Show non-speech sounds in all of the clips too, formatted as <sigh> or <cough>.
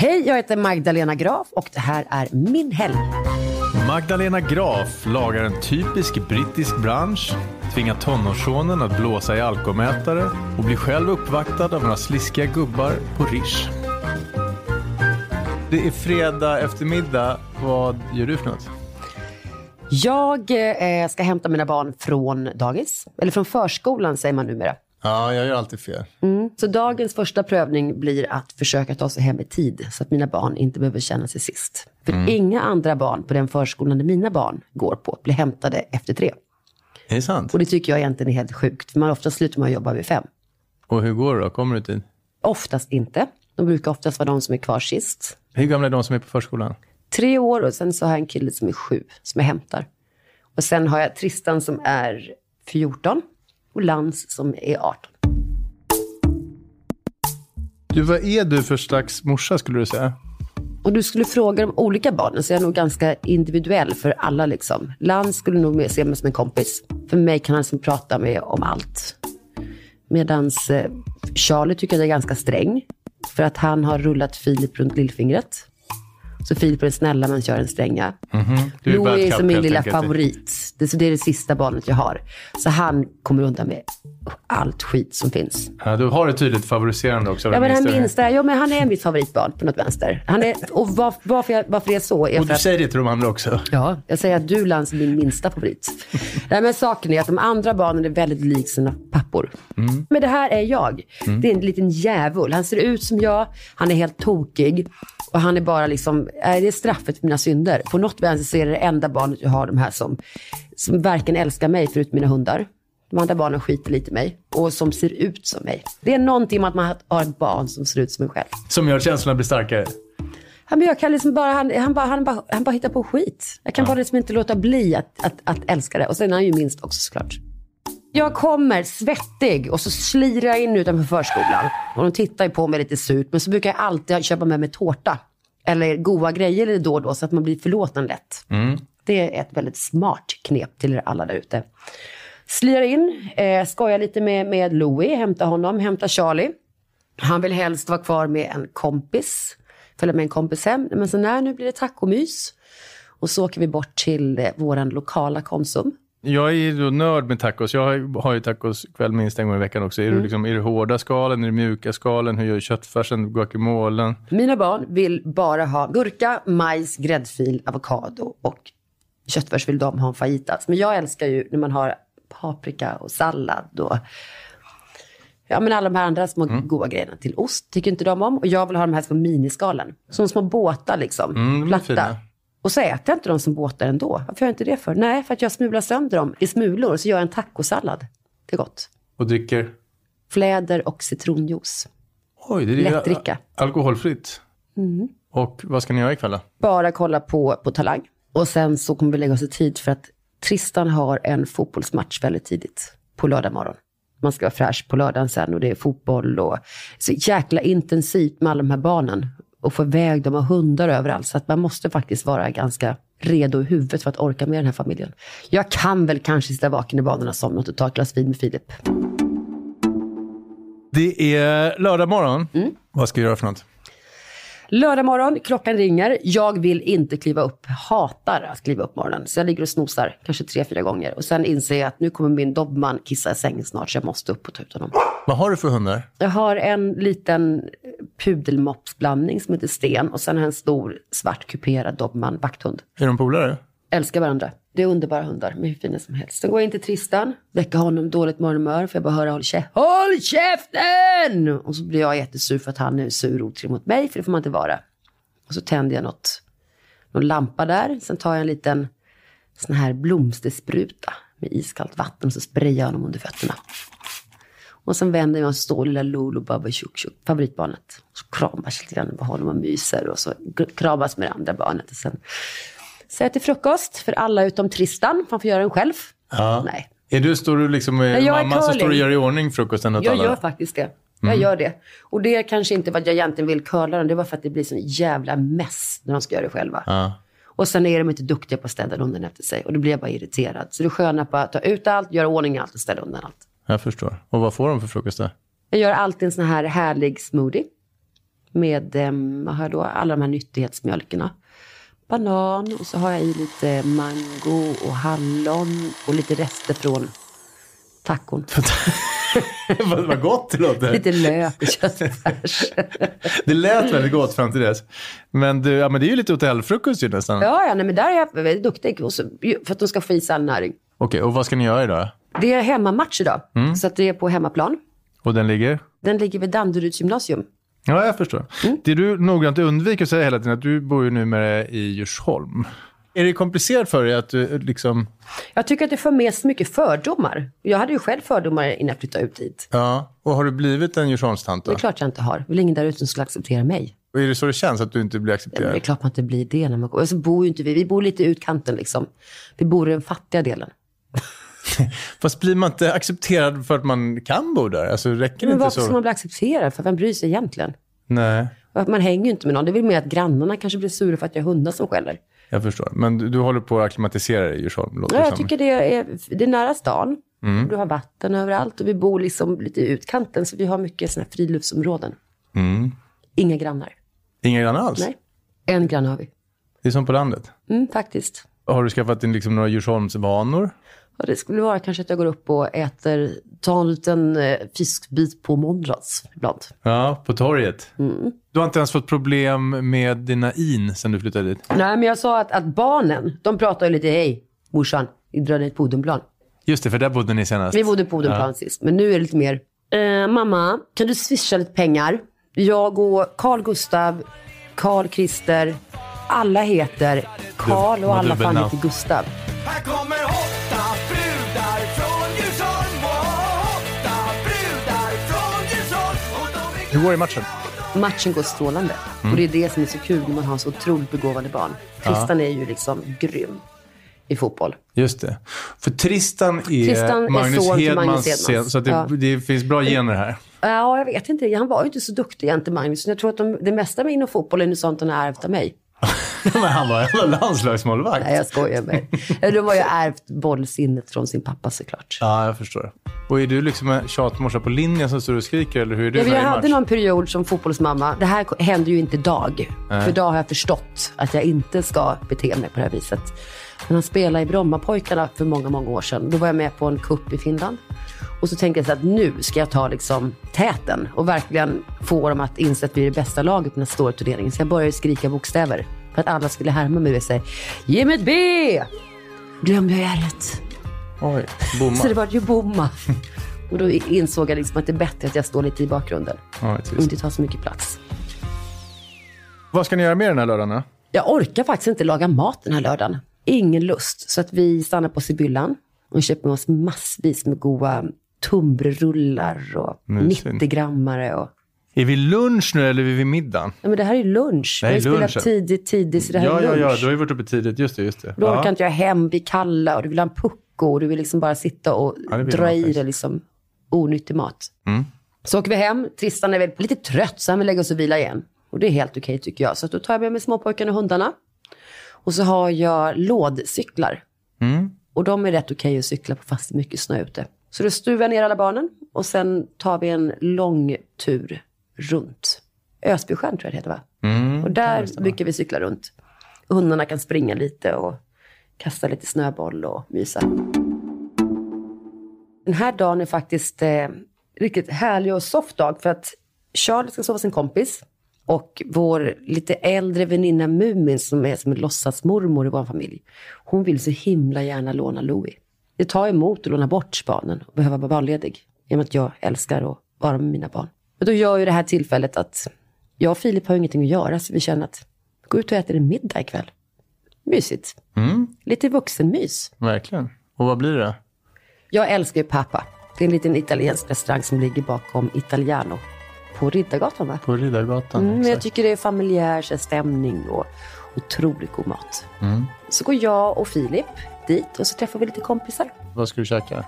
Hej, jag heter Magdalena Graf och det här är min helg. Magdalena Graf lagar en typisk brittisk bransch, tvingar tonårssonen att blåsa i alkomätare och blir själv uppvaktad av några sliskiga gubbar på Rish. Det är fredag eftermiddag. Vad gör du för något? Jag eh, ska hämta mina barn från dagis, eller från förskolan säger man numera. Ja, jag gör alltid fel. Mm. Så dagens första prövning blir att försöka ta sig hem i tid så att mina barn inte behöver känna sig sist. För Mm. inga andra barn på den förskolan där mina barn går på blir hämtade efter tre. Är det sant? Och det tycker jag egentligen är helt sjukt, för man ofta slutar man jobba vid fem. Och hur går det då? Kommer du tid? Oftast inte. De brukar oftast vara de som är kvar sist. Hur gamla är de som är på förskolan? Tre år och sen så har jag en kille som är sju, som jag hämtar. Och sen har jag Tristan som är 14 och Lans som är 18. Du, vad är du för slags morsa skulle du säga? Och du skulle fråga de olika barnen så jag är nog ganska individuell för alla. Liksom. Lans skulle nog se mig som en kompis. För mig kan han liksom prata med om allt. Medan eh, Charlie tycker jag är ganska sträng. För att han har rullat Filip runt lillfingret. Så Filip är den snälla men kör den stränga. Du är Louis är som min lilla favorit. Det, så det är det sista barnet jag har. Så han kommer undan med allt skit som finns. Ja, du har ett tydligt favoriserande också. Ja, men han minsta. minsta, ja, men han är mitt favoritbarn på något vänster. Han är, och var, varför, jag, varför det är så är Och för du att... säger det till de andra också. Ja, jag säger att du Lans är min minsta favorit. Nej, men saken är att de andra barnen är väldigt lik sina pappor. Men det här är jag. Det är en liten djävul. Han ser ut som jag, han är helt tokig. Och han är bara liksom, är det är straffet för mina synder. På något vänster så är det det enda barnet jag har, de här som, som varken älskar mig förutom mina hundar. De andra barnen skiter lite i mig och som ser ut som mig. Det är någonting med att man har ett barn som ser ut som en själv. Som gör känslorna blir starkare. Ja, men jag kan liksom bara, han, han, bara, han, bara, han bara hittar på skit. Jag kan bara liksom inte låta bli att, att, att älska det. Och sen är han ju minst också såklart. Jag kommer svettig och så slirar jag in utanför förskolan. Och de tittar ju på mig lite surt. Men så brukar jag alltid köpa med mig tårta. Eller goda grejer eller då och då så att man blir förlåten lätt. Det är ett väldigt smart knep till er alla där ute. Slirar in, eh, skojar lite med, med Louis, hämtar honom, hämtar Charlie. Han vill helst vara kvar med en kompis, följa med en kompis hem. Men så när nu blir det tacomys. Och så åker vi bort till eh, våran lokala Konsum. Jag är ju nörd med tacos. Jag har- ju tacos kväll minst en gång i veckan också. Är, det liksom, är det hårda skalen? Är det mjuka skalen? Hur gör du köttfärsen? Guacamolen? Mina barn vill bara ha gurka, majs, gräddfil, avokado och köttfärs vill de ha en fajitas. Men jag älskar ju när man har paprika och sallad och ja, men alla de här andra små goda grejerna till ost tycker inte de om. Och jag vill ha de här små miniskalen. Som små båtar liksom. Mm, platta. Och så äter jag inte dem som båtar ändå. Varför gör jag inte det för? Nej, för att jag smular sönder dem i smulor och så gör jag en tacosallad. Det är gott. Och dricker? Fläder och citronjuice. Oj, det är Lättdricka. alkoholfritt. Och vad ska ni göra ikväll då? bara kolla på, på Talang. Och sen så kommer vi lägga oss i tid för att Tristan har en fotbollsmatch väldigt tidigt på lördag morgon. Man ska vara fräsch på lördagen sen och det är fotboll och så jäkla intensivt med alla de här barnen. Och få iväg dem och hundar överallt. Så att man måste faktiskt vara ganska redo i huvudet för att orka med den här familjen. Jag kan väl kanske sitta vaken i banorna som och ta ett glas vin med Filip. Det är lördag morgon. Mm. Vad ska vi göra för något? Lördag morgon, klockan ringer. Jag vill inte kliva upp. Hatar att kliva upp morgonen. Så jag ligger och snosar, kanske tre, fyra gånger. Och sen inser jag att nu kommer min dobermann kissa i sängen snart, så jag måste upp och ta ut honom. Vad har du för hundar? Jag har en liten pudelmopsblandning som heter Sten. Och sen har jag en stor svart kuperad dobermann vakthund. Är de polare? Älskar varandra. Det är underbara hundar, men hur fina som helst. Sen går jag in till Tristan, väcker honom dåligt morgonhumör, för jag bara höra håll, käf håll käften! Och så blir jag jättesur för att han är sur och otrevlig mot mig, för det får man inte vara. Och så tänder jag något, någon lampa där. Sen tar jag en liten sån här blomsterspruta med iskallt vatten och så sprayar jag honom under fötterna. Och sen vänder jag mig och så står lilla Lolo Baba Tjuk Tjuk, favoritbarnet. Så kramas lite grann med honom och myser och så kramas med det andra barnet. Och sen så jag till frukost för alla utom Tristan. Han får göra den själv. Ja. Nej, Är du, står du liksom med Nej, mamma som står och gör i ordning frukosten åt jag alla? gör faktiskt det. Jag gör det. Och det är kanske inte att jag egentligen vill curla dem. Det var för att det blir sån jävla mess när de ska göra det själva. Ja. Och sen är de inte duktiga på att städa undan efter sig. Och då blir jag bara irriterad. Så det är sköna på att ta ut allt, göra ordning allt och städa undan allt. Jag förstår. Och vad får de för frukost då? Jag gör alltid en sån här härlig smoothie. Med då alla de här nyttighetsmjölkerna. Banan och så har jag i lite mango och hallon och lite rester från tacon. <laughs> Vad gott det låter. lite lök och köttfärs. <laughs> Det lät väldigt gott fram till dess. Men, du, ja, men det är ju lite hotellfrukost ju nästan. ja, ja, nej, men där är jag väldigt duktig. Så, för att de ska få i sig all näring. Okej, och vad ska ni göra idag? Det är hemmamatch idag. Så att det är på hemmaplan. Och den ligger? Den ligger vid Danderyds gymnasium. Ja, jag förstår. Det du noggrant undviker att säga hela tiden att du bor ju numera i Djursholm. Är det komplicerat för dig att du liksom... Jag tycker att det för med så mycket fördomar. Jag hade ju själv fördomar innan jag flyttade ut hit. Ja, och har du blivit en Djursholmstant Det då? är klart jag inte har. Det är ingen där ute som skulle acceptera mig. Och är det så det känns, att du inte blir accepterad? det är klart man inte blir det när man kommer. Och så bor ju inte vi. Vi bor lite i utkanten liksom. Vi bor i den fattiga delen. <laughs> Fast blir man inte accepterad för att man kan bo där? Alltså räcker Men varför så? ska man bli accepterad? För vem bryr sig egentligen? Nej, Man hänger ju inte med någon. Det är väl mer att grannarna kanske blir sura för att jag har hundar som skäller. jag förstår. Men du, du håller på att acklimatisera dig i Djursholm, Ja, jag tycker det är, det är nära stan. Du har vatten överallt och vi bor liksom lite i utkanten. Så vi har mycket såna friluftsområden. Inga grannar. Inga grannar alls? Nej. En granne har vi. Det är som på landet. Mm, faktiskt. Har du skaffat in liksom några Djursholmsvanor? Det skulle vara kanske att jag går upp och äter, tar en liten eh, fiskbit på måndags ibland. Ja, på torget. Mm. Du har inte ens fått problem med dina in sen du flyttade dit? Nej, men jag sa att, att barnen, de pratar ju lite, hej morsan, vi drar ner till Odenplan. Just det, för där bodde ni senast. Vi bodde på Odenplan sist, men nu är det lite mer, eh, mamma, kan du swisha lite pengar? Jag och Carl Gustav, Carl Christer, alla heter Carl och alla fan heter Gustav. Hur går det i matchen? Matchen går strålande. Mm. Och det är det som är så kul när man har så otroligt begåvade barn. Tristan är ju liksom grym i fotboll. Just det. För Tristan är, Tristan Magnus Hedmans Magnus Hedmans. sen, så det, Ja. det finns bra gener här. Ja, jag vet inte. Han var ju inte så duktig egentligen, Magnus. Jag tror att de, det mesta med inom fotbollen är sånt han har ärvt av mig. <laughs> Men han var en landslagsmålvakt. Nej, jag skojar med dig. De har ju ärvt bollsinnet från sin pappa såklart. Ja, jag förstår. Och är du liksom en tjatmorsa på linjen som står och skriker eller hur är du Ja, jag hade någon period som fotbollsmamma. Det här händer ju inte idag. För idag har jag förstått att jag inte ska bete mig på det här viset. Men han spelade i Brommapojkarna för många, många år sedan. Då var jag med på en kupp i Finland. Och så tänkte jag så att nu ska jag ta liksom täten och verkligen få dem att inse att vi är det bästa laget på den här stora turneringen. Så jag började skrika bokstäver för att alla skulle härma mig och säga ge mig ett B! Glömde jag ärret. Oj, bomma. Så det var ju bomma. Och då insåg jag liksom att det är bättre att jag står lite i bakgrunden Ja, och inte tar så mycket plats. Vad ska ni göra mer den här lördagen? då? Jag orkar faktiskt inte laga mat den här lördagen. Ingen lust. Så att vi stannar på Sibyllan och köper med oss massvis med goda tunnbrödsrullar och Mysigt. 90-grammare. Och... Är vi lunch nu eller är vi vid middagen? Ja, men det här är ju lunch. Det här Vi är ju lunchen. spelat tidigt, tidigt, så det här Ja, är ja, lunch. ja, du har ju varit uppe tidigt. Just det, just det. Då ja. orkar inte jag hem, vi kalla och du vill ha en pucko och du vill liksom bara sitta och Ja, dra i dig liksom onyttig mat. Mm. Så åker vi hem, Tristan är väl lite trött så han vill lägga oss och vila igen. Och det är helt okej tycker jag. Så då tar jag med mig småpojkarna och hundarna. Och så har jag lådcyklar. Mm. Och de är rätt okej att cykla på fast det är mycket snö ute. Så då stuvar jag ner alla barnen och sen tar vi en lång tur runt. Ösbysjön tror jag det heter va? Mm, och där brukar vi cykla runt. Hundarna kan springa lite och kasta lite snöboll och mysa. Den här dagen är faktiskt eh, riktigt härlig och soft dag för att Charlie ska sova hos en kompis. Och vår lite äldre väninna Mumin som är som en låtsasmormor i vår familj. Hon vill så himla gärna låna Louie. Det tar emot att låna bort barnen och behöva vara barnledig. I och med att jag älskar att vara med mina barn. Och då gör ju det här tillfället att jag och Filip har ingenting att göra så vi känner att gå ut och äta en middag ikväll. Mysigt. Lite vuxenmys. Verkligen. Och vad blir det? Jag älskar ju Papa. Det är en liten italiensk restaurang som ligger bakom Italiano. På Riddargatan va? På Riddargatan. Mm, men jag exakt. tycker det är familjär stämning och otroligt god mat. Så går jag och Filip dit och så träffar vi lite kompisar. Vad ska du käka?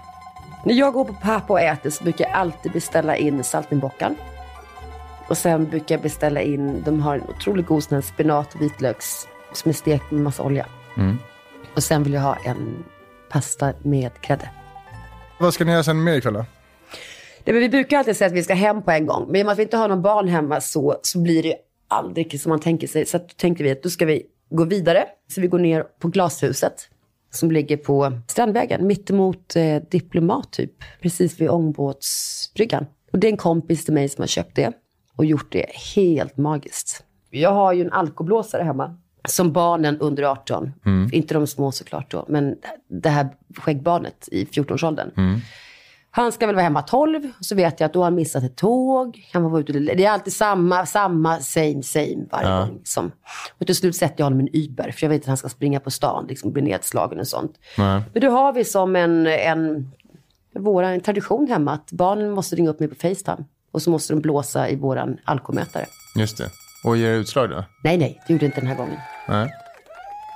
När jag går på Papa och äter så brukar jag alltid beställa in saltimbockan. Och sen brukar jag beställa in, de har en otroligt god sån här spenat och vitlöks som är stekt med massa olja. Och sen vill jag ha en pasta med grädde. Vad ska ni göra sen mer ikväll då? Nej, men vi brukar alltid säga att vi ska hem på en gång. Men i och med att vi inte har någon barn hemma så, så blir det ju aldrig som man tänker sig. Så då tänkte vi att då ska vi gå vidare. Så vi går ner på glashuset som ligger på Strandvägen, mittemot eh, Diplomat typ. Precis vid ångbåtsbryggan. Och det är en kompis till mig som har köpt det och gjort det helt magiskt. Jag har ju en alkoblåsare hemma. Som barnen under 18, inte de små såklart då, men det här skäggbarnet i 14-årsåldern. Han ska väl vara hemma 12, så vet jag att då har han missat ett tåg. Han var ute, det är alltid samma, samma, same, same varje gång. Liksom. Och till slut sätter jag honom i en Uber, för jag vet att han ska springa på stan, liksom bli nedslagen och sånt. Nej. Men då har vi som en, en, våra, en tradition hemma att barnen måste ringa upp mig på Facetime. Och så måste de blåsa i våran alkomätare. Just det. Och ger utslag då? Nej, nej, det gjorde inte den här gången. Nej.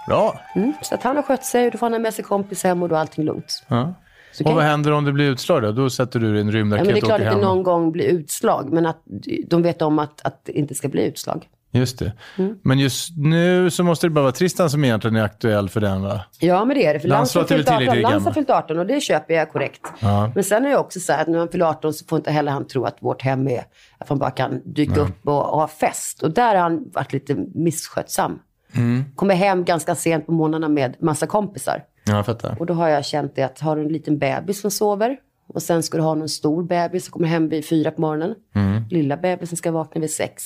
Bra. Mm, så att han har skött sig och då får han ha med sig kompis hem och då är allting lugnt. Ja. Så Och vad händer om det blir utslag då? Då sätter du en Ja, rymdraket men det är klart att det någon gång blir utslag, men att de vet om att, att det inte ska bli utslag. Just det. Mm. Men just nu så måste det bara vara Tristan som egentligen är aktuell för den va? Ja, men det är det. För Lans har fyllt 18, tillräckligt Lans har fyllt 18 och det köper jag korrekt. Ja. Men sen är det också så här att när han fyller 18 så får inte heller han tro att vårt hem är att man bara kan dyka upp och, och ha fest. Och där har han varit lite misskötsam. Mm. Kommer hem ganska sent på morgnarna med massa kompisar. Ja, jag fattar. Och då har jag känt det att har du en liten bebis som sover och sen ska du ha någon stor bebis som kommer hem vid fyra på morgonen. Mm. Lilla bebisen ska vakna vid sex.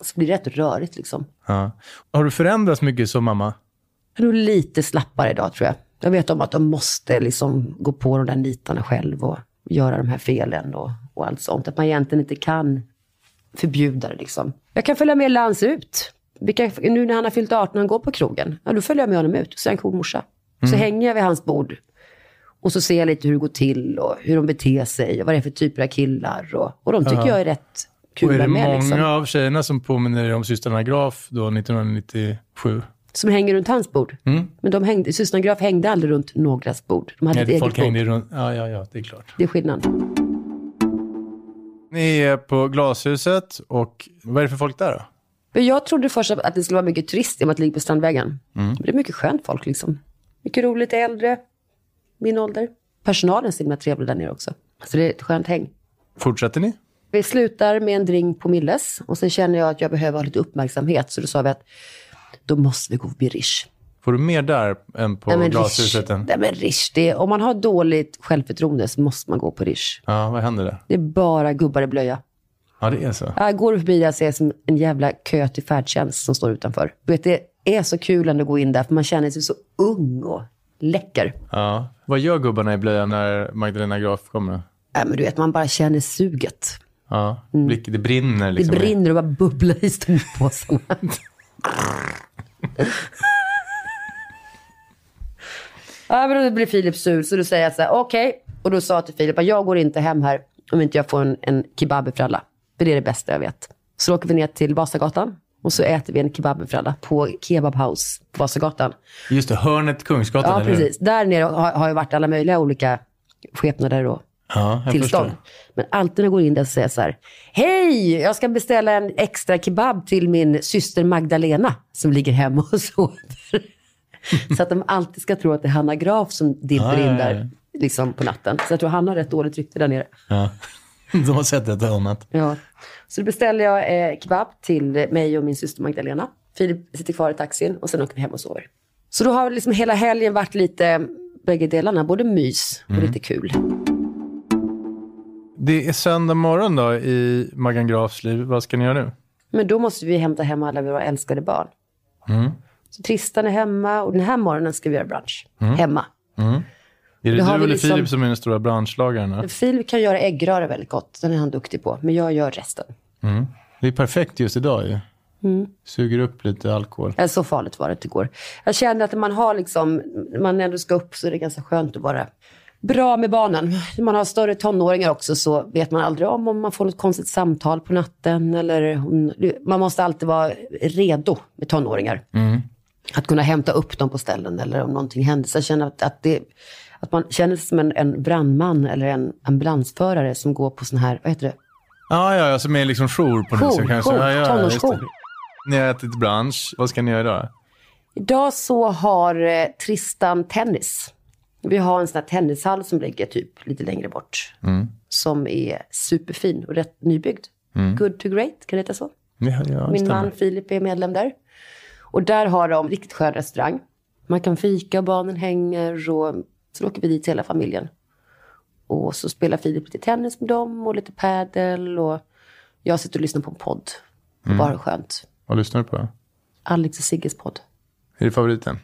Så blir det rätt rörigt liksom. Ja. Har du förändrats mycket som mamma? Jag är nog lite slappare idag tror jag. Jag vet om att de måste liksom gå på de där nitarna själv och göra de här felen och, och allt sånt. Att man egentligen inte kan förbjuda det liksom. Jag kan följa med Lans ut. Vi kan, nu när han har fyllt 18 och han går på krogen, ja, då följer jag med honom ut. Så är han cool morsa. Så hänger jag vid hans bord. Och så ser jag lite hur det går till och hur de beter sig och vad det är för typer av killar. Och, och de tycker jag är rätt Och kul är det med. många Liksom. av tjejerna som påminner dig om systrarna Graf då 1997? Som hänger runt hans bord. Men de hängde, systrarna Graf hängde aldrig runt någras bord. De hade ett Nej, eget folk bord. hängde runt. Ja, ja, ja, det är klart. Det är skillnad. Ni är på Glashuset och vad är det för folk där då? Men jag trodde först att det skulle vara mycket turist i och med att det ligger på Strandvägen. Mm. Men det är mycket skönt folk liksom. Mycket roligt, äldre, min ålder. Personalen är så himla trevlig där nere också. Så det är ett skönt häng. Fortsätter ni? Vi slutar med en drink på Milles och sen känner jag att jag behöver ha lite uppmärksamhet. Så då sa vi att då måste vi gå förbi Rish. Får du mer där än på Nej, men Glashuset? Nej, men Rish det är, om man har dåligt självförtroende så måste man gå på Rish. Ja, vad händer där? Det är bara gubbar i blöja. Ja, det är så. Jag går förbi där ser jag som en jävla kö till färdtjänst som står utanför. Du vet, det är så kul att gå in där för man känner sig så ung och läcker. Ja. Vad gör gubbarna i blöjan när Magdalena Graf kommer? Äh, men du vet, man bara känner suget. Ja, blick, det brinner Det liksom. brinner och bara bubblar i storpåsarna. <laughs> ja, men då blir Filip sur, så då säger jag så här, okej. Och då sa jag till Filip att jag går inte hem här om inte jag får en, en kebabfralla. För det är det bästa jag vet. Så åker vi ner till Vasagatan och så äter vi en kebabfralla på Kebab House på Vasagatan. Just det, hörnet Kungsgatan, Ja, eller hur? precis. Där nere har, har ju varit alla möjliga olika skepnader och Ja, jag tillstånd. förstår. Men alltid när jag går in där så säger jag så här. Hej, jag ska beställa en extra kebab till min syster Magdalena som ligger hemma och <laughs> sover. så att de alltid ska tro att det är Hanna Graf som dimper Ja, ja, in ja. där liksom på natten. Så jag tror han har rätt dåligt rykte där nere. De har sett ett annat. Ja. Så då beställer jag eh, kebab till mig och min syster Magdalena. Filip sitter kvar i taxin och sen åker vi hem och sover. Så då har liksom hela helgen varit lite bägge delarna. Både mys och lite kul. Det är söndag morgon då i Maggan Grafs liv. Vad ska ni göra nu? Men då måste vi hämta hem alla våra älskade barn. Mm. Så Tristan är hemma och den här morgonen ska vi göra brunch. Hemma. Är det du eller liksom- Filip som är den stora branschlagaren? Filip kan göra äggröra väldigt gott. Den är han duktig på. Men jag gör resten. Det är perfekt just idag ju. Mm. Suger upp lite alkohol. Eller så farligt var det inte igår. Jag känner att när man har liksom, när man ändå ska upp så är det ganska skönt att vara bra med barnen. När man har större tonåringar också så vet man aldrig om, om man får något konstigt samtal på natten. Eller man måste alltid vara redo med tonåringar. Att kunna hämta upp dem på ställen eller om någonting händer. Så jag känner att, att, det, att man känner sig som en, en brandman eller en ambulansförare som går på sån här, vad heter det? Ja, ja, ja, som är liksom jour på något Jour, sätt kanske. jour, ja, tonårsjour. Ni har ätit brunch. Vad ska ni göra idag? Idag så har eh, Tristan tennis. Vi har en sån här tennishall som ligger typ lite längre bort. Som är superfin och rätt nybyggd. Good to great, kan det heta så? Ja, ja, Min stämmer. man Filip är medlem där. Och där har de riktigt skön restaurang. Man kan fika, barnen hänger och så åker vi dit hela familjen. Och så spelar Filip lite tennis med dem och lite padel och jag sitter och lyssnar på en podd. Och bara skönt. Vad lyssnar du på? Alex och Sigges podd. Är det favoriten?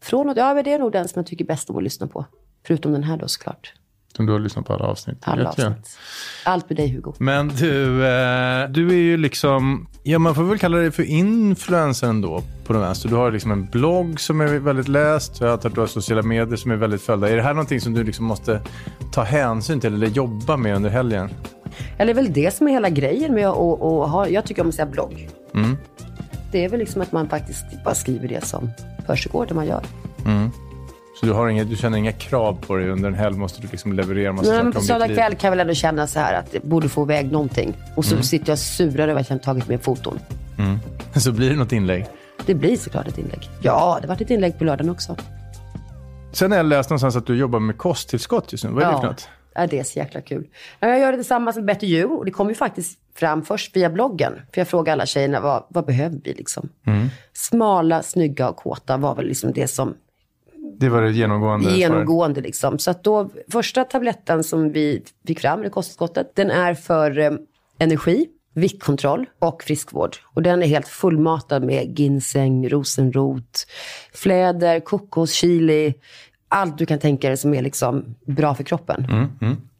Från och, ja, men det är nog den som jag tycker bäst om att lyssna på. Förutom den här då såklart. Som du har lyssnat på alla avsnitt? Alla avsnitt. Allt med dig Hugo. Men du, eh, du är ju liksom, ja man får väl kalla dig för influencer ändå på den vänster. Du har liksom en blogg som är väldigt läst. Jag antar att du har sociala medier som är väldigt följda. Är det här någonting som du liksom måste ta hänsyn till eller jobba med under helgen? Eller det är väl det som är hela grejen med att att- att ha, jag tycker om att säga blogg. Mm. Det är väl liksom att man faktiskt bara skriver det som försiggår, det man gör. Så du, har inga, du känner inga krav på dig under en helg måste du liksom leverera massa Men saker på söndag kväll kan jag väl ändå känna så här att jag borde få iväg någonting. Och Mm. så sitter jag surar över att jag inte tagit med foton. <laughs> Så blir det något inlägg. Det blir såklart ett inlägg. Ja, det var ett inlägg på lördagen också. Sen har jag läst någonstans att du jobbar med kosttillskott just nu. Vad är det för Ja, något? ja, det är så jäkla kul. Ja, Jag gör det tillsammans med Better You och det kom ju faktiskt fram först via bloggen. För jag frågade alla tjejerna, vad, vad behöver vi liksom? Mm. Smala, snygga och kåta var väl liksom det som Det var det genomgående. genomgående liksom. Så att då, första tabletten som vi fick fram, det kosttillskottet, den är för eh, energi, viktkontroll och friskvård. Och den är helt fullmatad med ginseng, rosenrot, fläder, kokos, chili, allt du kan tänka dig som är liksom bra för kroppen.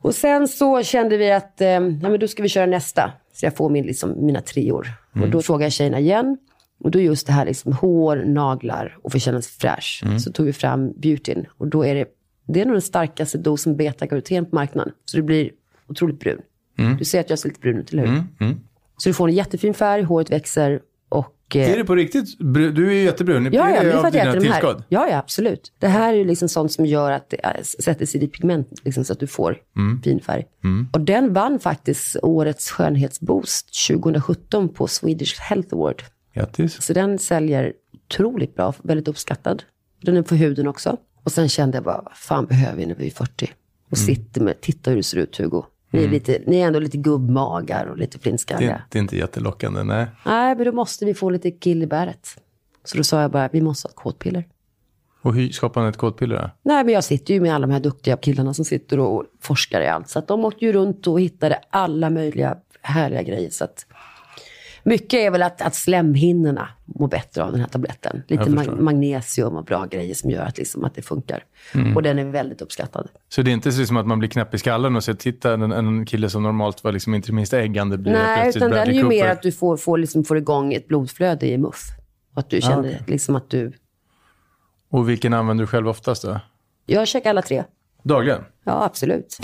Och sen så kände vi att, eh, ja men då ska vi köra nästa. Så jag får min, liksom, mina treor. Och då frågade jag tjejerna igen. Och då just det här liksom hår, naglar och få känna sig fräsch. Så tog vi fram beautyn. Och då är det, det är nog den starkaste dosen beta-karoten på marknaden. Så det blir otroligt brun. Du ser att jag ser lite brun ut, eller hur? Så du får en jättefin färg, håret växer och... eh, Är det på riktigt? Du är ju jättebrun. Ja, ja, det är för att jag äter de här. tillskott? Ja, ja, absolut. Det här är ju liksom sånt som gör att det är- sätter sig i pigment, liksom, så att du får Mm. fin färg. Och den vann faktiskt årets skönhetsboost 2017 på Swedish Health Award. Grattis. Så den säljer otroligt bra, väldigt uppskattad. Den är på huden också. Och sen kände jag bara, vad fan behöver vi när vi är 40? Och Mm. sitter med, titta hur du ser ut Hugo. Ni är, lite, ni är ändå lite gubbmagar och lite Det, flintskalliga. är- det är inte jättelockande, nej. Nej, men då måste vi få lite kill i bäret. Så då sa jag bara, vi måste ha ett kåtpiller. Och hur skapar man ett kodpiller då? Nej, men jag sitter ju med alla de här duktiga killarna som sitter och forskar i allt. Så att de åkte ju runt och hittade alla möjliga härliga grejer. Så att mycket är väl att, att slemhinnorna mår bättre av den här tabletten. Lite mag- magnesium och bra grejer som gör att, liksom, att det funkar. Och den är väldigt uppskattad. Så det är inte så som att man blir knäpp i skallen och ser, titta, en, en kille som normalt var liksom inte det minsta äggande blir Nej, utan den är ju mer att du får, får, liksom, får igång ett blodflöde i muff. Och att du känner okej. liksom att du... Och vilken använder du själv oftast då? Jag checkar alla tre. Dagligen? Ja, absolut.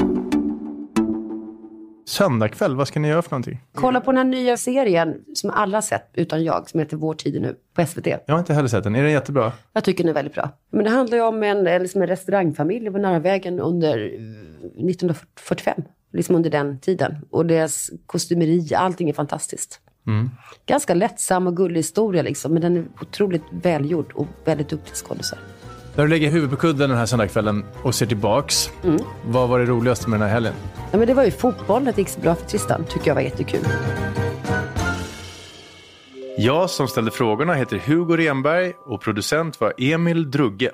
Söndag kväll, vad ska ni göra för någonting? Kolla på den här nya serien som alla har sett, utan jag, som heter Vår tid är nu, på SVT. Jag har inte heller sett den. Är den jättebra? Jag tycker den är väldigt bra. Men det handlar ju om en, liksom en restaurangfamilj på Narvavägen under eh, 1945. Liksom under den tiden. Och deras kostymeri, allting är fantastiskt. Ganska lättsam och gullig historia liksom. Men den är otroligt välgjord och väldigt duktig skådisar. När du lägger huvudet på kudden den här söndagskvällen och ser tillbaks, Mm. vad var det roligaste med den här helgen? Ja, men det var ju fotbollen, att det gick så bra för Tristan. Tycker jag var jättekul. Jag som ställde frågorna heter Hugo Renberg och producent var Emil Drugge.